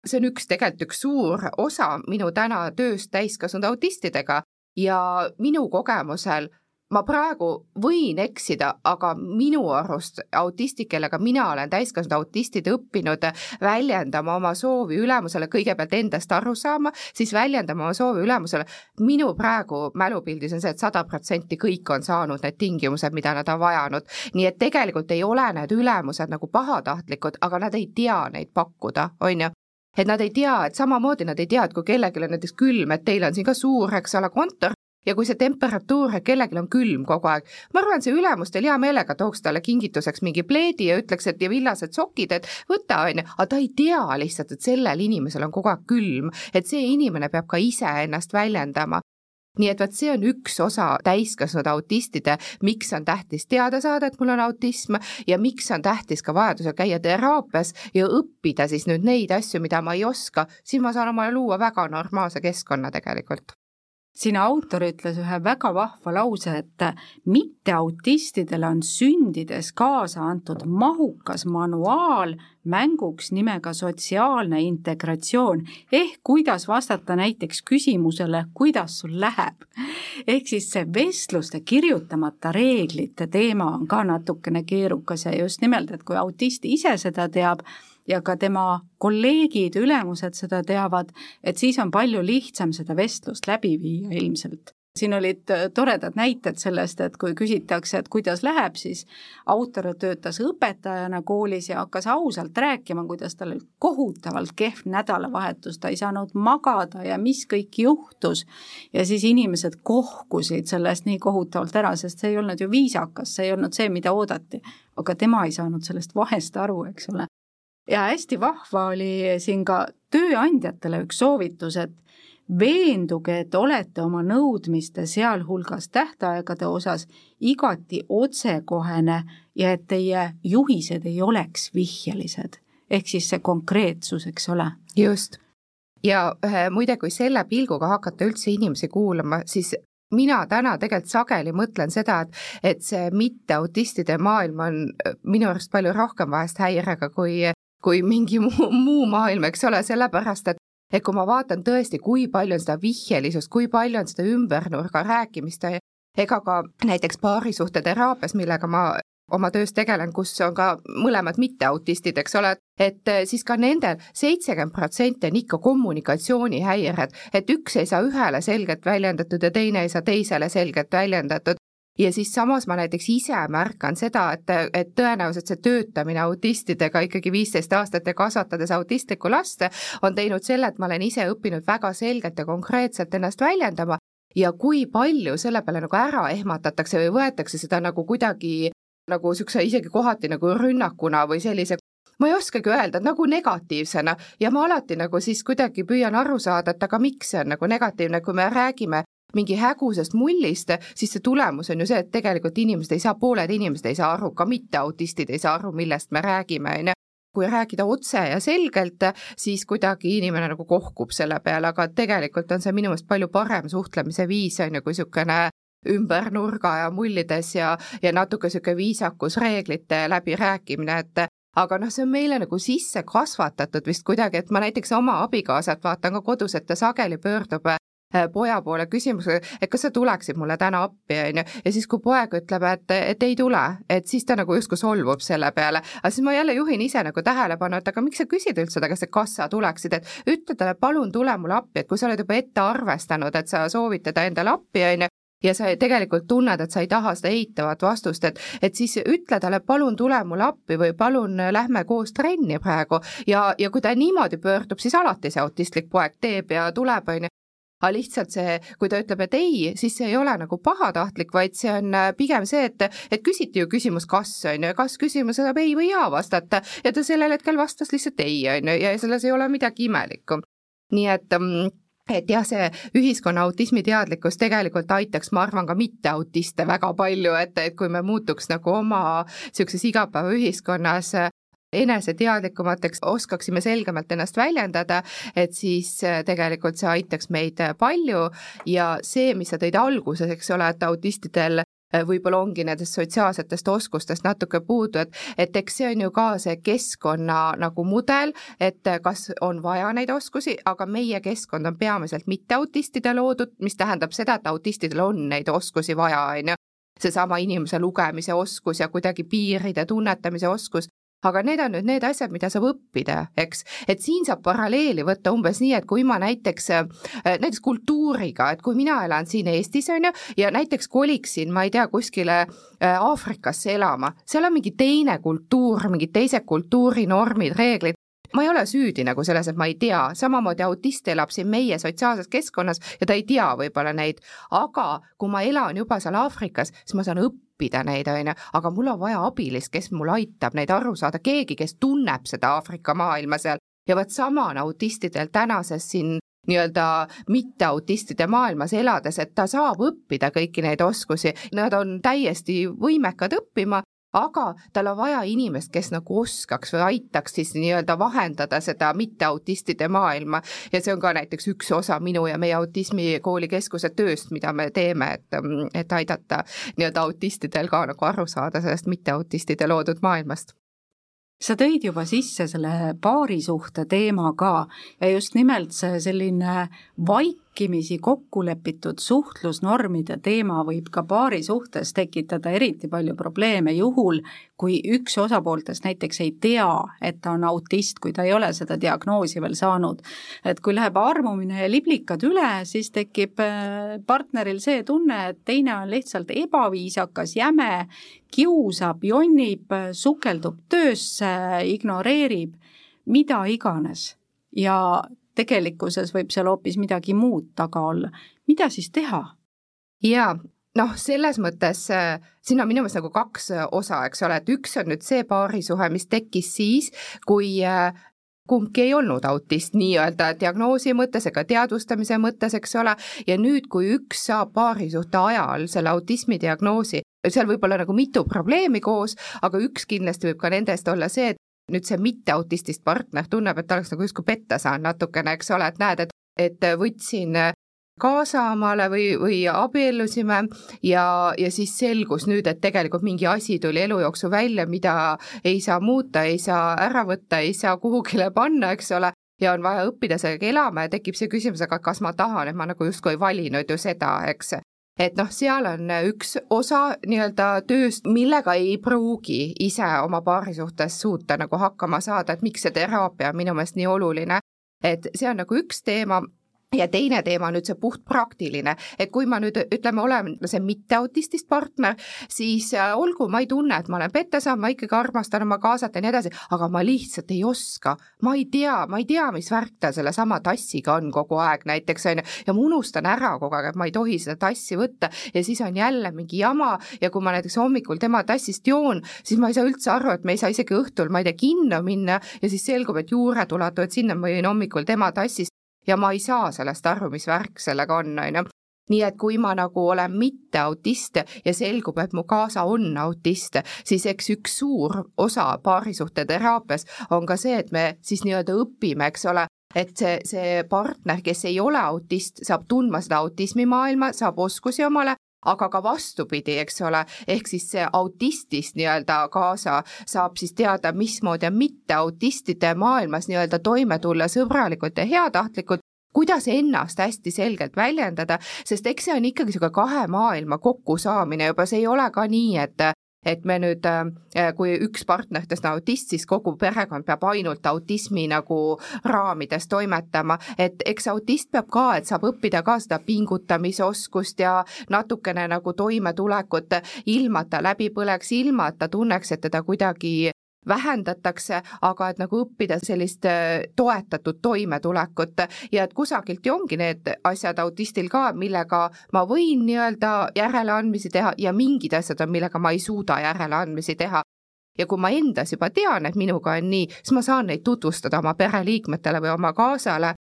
see on üks, tegelikult üks suur osa minu täna tööst täiskasvanud autistidega, ja minu kogemusel ma praegu võin eksida, aga minu arust autistid, kellega mina olen täiskasvanud autistid õppinud väljendama oma soovi ülemusele, kõigepealt endast aru saama, siis väljendama oma soovi ülemusele. minu praegu mälupildis on see et, et sada protsenti kõik on saanud need tingimused, mida nad on vajanud. nii et tegelikult ei ole need ülemused nagu pahatahtlikud, aga nad ei tea neid pakkuda, on ju et nad ei tea, et samamoodi nad ei tea, et kui kellelgi on näiteks külm, et teil on siin ka suur, eks ole, kontor, ja kui see temperatuur, et kellelgi on külm kogu aeg, ma arvan, see ülemus teil hea meelega tooks talle kingituseks mingi pleedi ja ütleks, et ja villased sokid, et võta, on ju, aga ta ei tea lihtsalt, et sellel inimesel on kogu aeg külm, et see inimene peab ka ise ennast väljendama nii et vot see on üks osa täiskasvanud autistide, miks on tähtis teada saada, et mul on autism ja miks on tähtis ka vajadusel käia teraapias ja õppida siis nüüd neid asju, mida ma ei oska, siis ma saan omale luua väga normaalse keskkonna tegelikult siin autor ütles ühe väga vahva lause, et mitteautistidele on sündides kaasa antud mahukas manuaal mänguks nimega sotsiaalne integratsioon ehk kuidas vastata näiteks küsimusele, kuidas sul läheb. ehk siis see vestluste kirjutamata reeglite teema on ka natukene keerukas ja just nimelt, et kui autist ise seda teab, ja ka tema kolleegid, ülemused seda teavad, et siis on palju lihtsam seda vestlust läbi viia ilmselt siin olid äh, toredad näited sellest, et kui küsitakse, et kuidas läheb, siis autor töötas õpetajana koolis ja hakkas ausalt rääkima, kuidas tal oli kohutavalt kehv nädalavahetus, ta ei saanud magada ja mis kõik juhtus. ja siis inimesed kohkusid sellest nii kohutavalt ära, sest see ei olnud ju viisakas, see ei olnud see, mida oodati. aga tema ei saanud sellest vahest aru, eks ole ja hästi vahva oli siin ka tööandjatele üks soovitus, et veenduge, et olete oma nõudmiste, sealhulgas tähtaegade osas igati otsekohene ja et teie juhised ei oleks vihjelised. ehk siis see konkreetsus, eks ole. just. ja muide, kui selle pilguga hakata üldse inimesi kuulama, siis mina täna tegelikult sageli mõtlen seda, et, et see mitteautistide maailm on minu arust palju rohkem vahest häirega kui kui mingi muu, muu maailm, eks ole, sellepärast et et kui ma vaatan tõesti, kui palju on seda vihjelisust, kui palju on seda ümbernurga rääkimist, ega ka näiteks paarisuhteteraapias, millega ma oma töös tegelen, kus on ka mõlemad mitteautistid, eks ole, et siis ka nendel seitsekümmend protsenti on ikka kommunikatsioonihäired, et üks ei saa ühele selgelt väljendatud ja teine ei saa teisele selgelt väljendatud ja siis samas ma näiteks ise märkan seda, et, et tõenäoliselt see töötamine autistidega ikkagi viisteist aastat ja kasvatades autistlikku last on teinud selle, et ma olen ise õppinud väga selgelt ja konkreetselt ennast väljendama. Ja kui palju selle peale nagu ära ehmatatakse või võetakse seda nagu kuidagi nagu niisuguse isegi kohati nagu rünnakuna või sellise ma ei oskagi öelda, nagu negatiivsena. Ja ma alati nagu siis kuidagi püüan aru saada, et aga miks see on nagu negatiivne, kui me räägime mingi hägusest mullist, siis see tulemus on ju see, et tegelikult inimesed ei saa, pooled inimesed ei saa aru, ka mitteautistid ei saa aru, millest me räägime, on ju. Kui rääkida otse ja selgelt, siis kuidagi inimene nagu kohkub selle peale, aga tegelikult on see minu meelest palju parem suhtlemise viis, on ju, kui niisugune ümber nurga ja mullides ja, ja natuke niisugune viisakus reeglite läbirääkimine, et aga noh, see on meile nagu sisse kasvatatud vist kuidagi, et ma näiteks oma abikaasat vaatan ka kodus, et ta sageli pöördub poja poole küsimusega, et kas sa tuleksid mulle täna appi, on ju, ja siis, kui poeg ütleb, et, et ei tule, et siis ta nagu justkui solvub selle peale, aga siis ma jälle juhin ise nagu tähelepanu, et aga miks sa küsid üldse ta käest, et kas sa tuleksid, et ütle talle, palun tule mulle appi, et kui sa oled juba ette arvestanud, et sa soovid teda endale appi, on ju, ja sa tegelikult tunned, et sa ei taha seda eitavat vastust, et, et siis ütle talle, palun tule mulle appi või palun lähme koos trenni praegu. Ja, ja kui ta niimoodi pöördub, siis alati see autistlik poeg teeb ja tuleb, on ju, aga lihtsalt see, kui ta ütleb, et ei, siis see ei ole nagu pahatahtlik, vaid see on äh, pigem see, et, et küsiti ju küsimus kas, on ju, kas küsimus saab ei või jaa vastata ja ta sellel hetkel vastas lihtsalt ei, on ju, ja selles ei ole midagi imelikku. nii et mm, et jah, see ühiskonna autismiteadlikkus tegelikult aitaks, ma arvan, ka mitteautiste väga palju, et, et kui me muutuks nagu oma niisuguses igapäevaühiskonnas eneseteadlikumateks, oskaksime selgemalt ennast väljendada, et siis äh, tegelikult see aitaks meid palju. Ja see, mis sa tõid alguses, eks ole, et autistidel Äh, võib-olla ongi nendest sotsiaalsetest oskustest natuke puudu, et et eks see on ju ka see keskkonna nagu mudel, et kas on vaja neid oskusi, aga meie keskkond on peamiselt mitteautistide loodud, mis tähendab seda, et autistidel on neid oskusi vaja, on ju. Seesama inimese lugemise oskus ja kuidagi piiride tunnetamise oskus, aga need on nüüd need asjad, mida saab õppida, eks, et siin saab paralleeli võtta umbes nii, et kui ma näiteks, äh, näiteks kultuuriga, et kui mina elan siin Eestis, on ju, ja näiteks koliksin, ma ei tea, kuskile äh, Aafrikasse elama, seal on mingi teine kultuur, mingid teised kultuurinormid, reeglid, ma ei ole süüdi nagu selles, et ma ei tea, samamoodi autist elab siin meie sotsiaalses keskkonnas ja ta ei tea võib-olla neid, aga kui ma elan juba seal Aafrikas, siis ma saan õppida neid, on ju, aga mul on vaja abilist, kes mul aitab neid aru saada, keegi, kes tunneb seda Aafrika maailma seal. Ja vot sama on autistidel tänases siin nii-öelda mitteautistide maailmas elades, et ta saab õppida kõiki neid oskusi, nad on täiesti võimekad õppima aga tal on vaja inimest, kes nagu oskaks või aitaks siis nii-öelda vahendada seda mitteautistide maailma. Ja see on ka näiteks üks osa minu ja meie autismikooli keskuse tööst, mida me teeme, et, et aidata nii-öelda autistidel ka nagu aru saada sellest mitteautistide loodud maailmast. Sa tõid juba sisse selle paarisuhte teema ka ja just nimelt see selline vaikimisi kokku lepitud suhtlusnormide teema võib ka paarisuhtes tekitada eriti palju probleeme juhul, kui üks osapooltest näiteks ei tea, et ta on autist, kui ta ei ole seda diagnoosi veel saanud. et kui läheb armumine ja liblikad üle, siis tekib äh, partneril see tunne, et teine on lihtsalt ebaviisakas, jäme, kiusab, jonnib, sukeldub töösse, ignoreerib, mida iganes. ja tegelikkuses võib seal hoopis midagi muud taga olla. mida siis teha? jaa, noh, selles mõttes äh, siin on minu meelest nagu kaks äh, osa, eks ole, et üks on nüüd see paarisuhe, mis tekkis siis, kui äh, kumbki ei olnud autist nii-öelda diagnoosi mõttes ega teadvustamise mõttes, eks ole, ja nüüd, kui üks saab paarisuhte ajal selle autismi diagnoosi, seal võib olla nagu mitu probleemi koos, aga üks kindlasti võib ka nendest olla see, et nüüd see mitteautistist partner tunneb, et ta oleks nagu justkui petta saanud natukene, eks ole, et näed, et, et võtsin kaasa omale või, või abiellusime ja, ja siis selgus nüüd, et tegelikult mingi asi tuli elu jooksul välja, mida ei saa muuta, ei saa ära võtta, ei saa kuhugile panna, eks ole, ja on vaja õppida sellega elama ja tekib see küsimus, aga kas ma tahan, et ma nagu justkui ei valinud ju seda, eks et noh, seal on üks osa nii-öelda tööst, millega ei pruugi ise oma paari suhtes suuta nagu hakkama saada, et miks see teraapia on minu meelest nii oluline. et see on nagu üks teema ja teine teema on nüüd see puhtpraktiline, et kui ma nüüd ütleme, olen see mitteautistist partner, siis äh, olgu, ma ei tunne, et ma olen petta saanud, ma ikkagi armastan oma kaasat ja nii edasi, aga ma lihtsalt ei oska, ma ei tea, ma ei tea, mis värk tal sellesama tassiga on kogu aeg näiteks on ju, ja ma unustan ära kogu aeg, et ma ei tohi seda tassi võtta. Ja siis on jälle mingi jama ja kui ma näiteks hommikul tema tassist joon, siis ma ei saa üldse aru, et me ei saa isegi õhtul, ma ei tea, kinno minna. Ja siis selgub, et juured ulatuvad sinna, ma jõin hommikul tema tassist ja ma ei saa sellest aru, mis värk sellega on, on ju. Nii et kui ma nagu olen mitte autist ja selgub, et mu kaasa on autist, siis eks üks suur osa paarisuhte teraapias on ka see, et me siis nii-öelda õpime, eks ole, et see, see partner, kes ei ole autist, saab tundma seda autismimaailma, saab oskusi omale, aga ka vastupidi, eks ole, ehk siis see autistist nii-öelda kaasa saab siis teada, mismoodi on mitteautistide maailmas nii-öelda toime tulla sõbralikult ja heatahtlikult, kuidas ennast hästi selgelt väljendada, sest eks see on ikkagi niisugune kahe maailma kokkusaamine. Juba, see ei ole ka nii, et et me nüüd, äh, kui üks partneritest on autist, siis kogu perekond peab ainult autismi nagu raamides toimetama, et eks autist peab ka, et saab õppida ka seda pingutamisoskust ja natukene nagu toimetulekut, ilma et ta läbi põleks, ilma et ta tunneks, et teda kuidagi vähendatakse, aga et nagu õppida sellist äh, toetatud toimetulekut ja et kusagilt ju ongi need asjad autistil ka, millega ma võin nii-öelda järeleandmisi teha ja mingid asjad on, millega ma ei suuda järeleandmisi teha. ja kui ma endas juba tean, et minuga on nii, siis ma saan neid tutvustada oma pereliikmetele või oma kaasale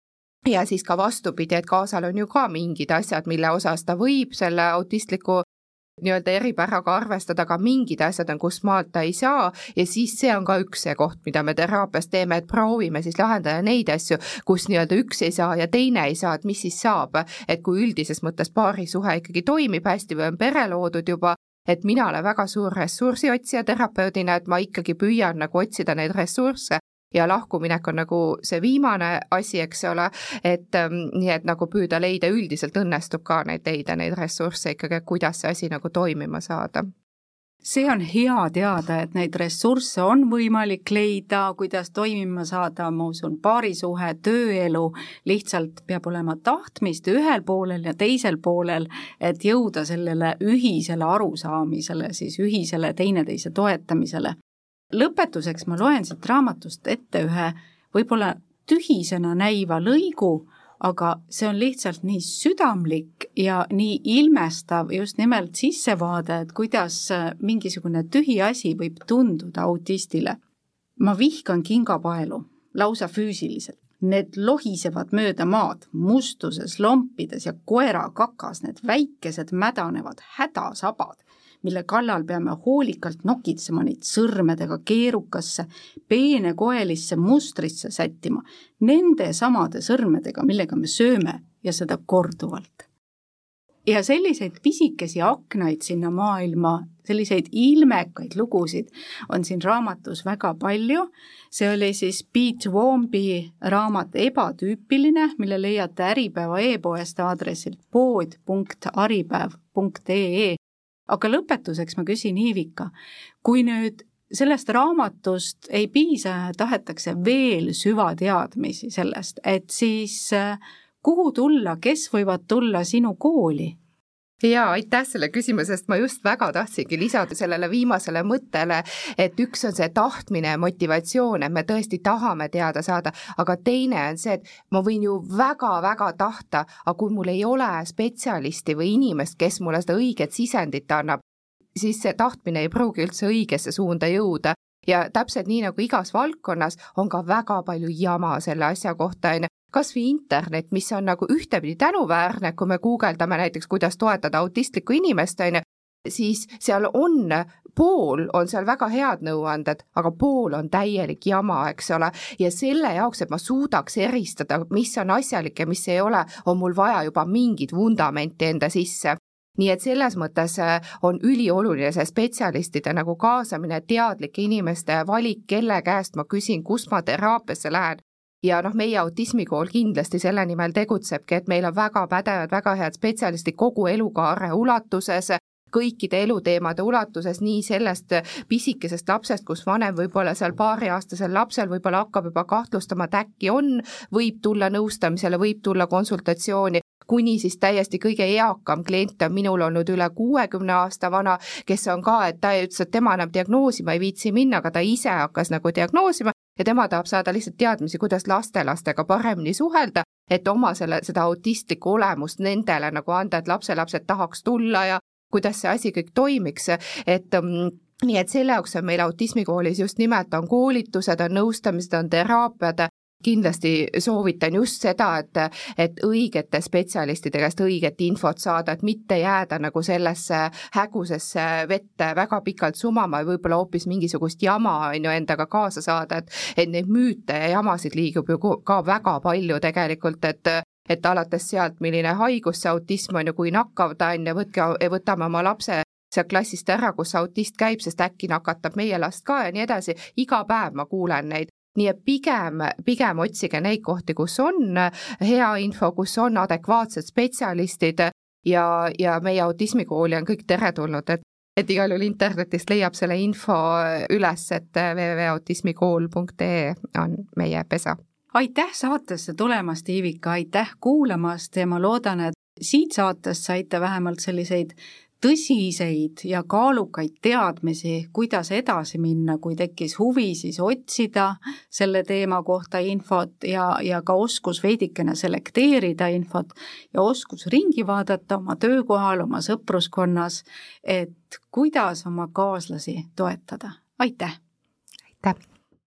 ja siis ka vastupidi, et kaasal on ju ka mingid asjad, mille osas ta võib selle autistliku nii-öelda eripäraga arvestada, aga mingid asjad on, kus maalt ta ei saa. Ja siis see on ka üks see koht, mida me teraapias teeme, et proovime siis lahendada neid asju, kus nii-öelda üks ei saa ja teine ei saa, et mis siis saab, et kui üldises mõttes paarisuhe ikkagi toimib hästi või on pere loodud juba, et mina olen väga suur ressursiotsija terapeudina, et ma ikkagi püüan nagu otsida neid ressursse ja lahkuminek on nagu see viimane asi, eks ole, et ähm, nii et nagu püüda leida, üldiselt õnnestub ka neid leida, neid ressursse ikkagi, kuidas see asi nagu toimima saada. See on hea teada, et neid ressursse on võimalik leida, kuidas toimima saada, ma usun, paarisuhe, tööelu, lihtsalt peab olema tahtmist ühel poolel ja teisel poolel, et jõuda sellele ühisele arusaamisele, siis ühisele teineteise toetamisele lõpetuseks ma loen siit raamatust ette ühe võib-olla tühisena näiva lõigu, aga see on lihtsalt nii südamlik ja nii ilmestav just nimelt sissevaade, et kuidas mingisugune tühi asi võib tunduda autistile. ma vihkan kingapaelu, lausa füüsiliselt. Need lohisevad mööda maad, mustuses, lompides ja koera kakas, need väikesed mädanevad hädasabad mille kallal peame hoolikalt nokitsema neid sõrmedega keerukasse peenekoelisse mustrisse sättima, nende samade sõrmedega, millega me sööme ja seda korduvalt. ja selliseid pisikesi aknaid sinna maailma, selliseid ilmekaid lugusid on siin raamatus väga palju. see oli siis Pete Wombi raamat Ebatüüpiline, mille leiate Äripäeva e-poest aadressilt pood.aripäev.ee aga lõpetuseks ma küsin Iivika, kui nüüd sellest raamatust ei piisa, tahetakse veel süvateadmisi sellest, et siis äh, kuhu tulla, kes võivad tulla sinu kooli? Jaa, aitäh selle küsimuse eest, ma just väga tahtsingi lisada sellele viimasele mõttele, et üks on see tahtmine ja motivatsioon, et me tõesti tahame teada saada, aga teine on see, et ma võin ju väga-väga tahta, aga kui mul ei ole spetsialisti või inimest, kes mulle seda õiget sisendit annab, siis see tahtmine ei pruugi üldse õigesse suunda jõuda ja täpselt nii nagu igas valdkonnas on ka väga palju jama selle asja kohta, on ju, kas või internet, mis on nagu ühtepidi tänuväärne, kui me guugeldame näiteks, kuidas toetada autistlikku inimest, on ju, siis seal on, pool on seal väga head nõuanded, aga pool on täielik jama, eks ole, ja selle jaoks, et ma suudaks eristada, mis on asjalik ja mis ei ole, on mul vaja juba mingit vundamenti enda sisse nii et selles mõttes äh, on ülioluline see spetsialistide nagu kaasamine, teadlike inimeste valik, kelle käest ma küsin, kus ma teraapiasse lähen, ja noh, meie autismikool kindlasti selle nimel tegutsebki, et meil on väga pädevad, väga head spetsialistid kogu elukaare ulatuses, kõikide eluteemade ulatuses, nii sellest pisikesest lapsest, kus vanem võib-olla seal paariaastasel lapsel võib-olla hakkab juba kahtlustama, et äkki on, võib tulla nõustamisele, võib tulla konsultatsiooni, kuni siis täiesti kõige eakam klient on minul olnud üle kuuekümne aasta vana, kes on ka, et ta ütles, et tema enam diagnoosima ei viitsi minna, aga ta ise hakkas nagu diagnoosima ja tema tahab saada lihtsalt teadmisi, kuidas lastelastega paremini suhelda, et oma selle, seda autistlikku olemust nendele nagu anda, et lapselapsed tahaks tulla ja kuidas see asi kõik toimiks, et mm, nii et selle jaoks on meil autismikoolis just nimelt on koolitused, on nõustamised, on teraapiad, kindlasti soovitan just seda, et, et õigete spetsialistide käest õiget infot saada, et mitte jääda nagu sellesse hägusesse vette väga pikalt sumama ja võib-olla hoopis mingisugust jama on ju endaga kaasa saada, et et neid müüte ja jamasid liigub ju ka väga palju tegelikult, et et alates sealt, milline haigus see autism on ja kui nakkav ta on ja võtke, võtame oma lapse sealt klassist ära, kus autist käib, sest äkki nakatab meie last ka ja nii edasi, iga päev ma kuulen neid nii et pigem, pigem otsige neid kohti, kus on hea info, kus on adekvaatsed spetsialistid ja, ja meie autismikooli on kõik teretulnud, et et igal juhul internetist leiab selle info üles, et www.autismikool.ee on meie pesa. aitäh saatesse tulemast, Iivika, aitäh kuulamast ja ma loodan, et siit saatest saite vähemalt selliseid tõsiseid ja kaalukaid teadmisi, kuidas edasi minna, kui tekkis huvi, siis otsida selle teema kohta infot ja, ja ka oskus veidikene selekteerida infot ja oskus ringi vaadata oma töökohal, oma sõpruskonnas, et kuidas oma kaaslasi toetada. aitäh! aitäh!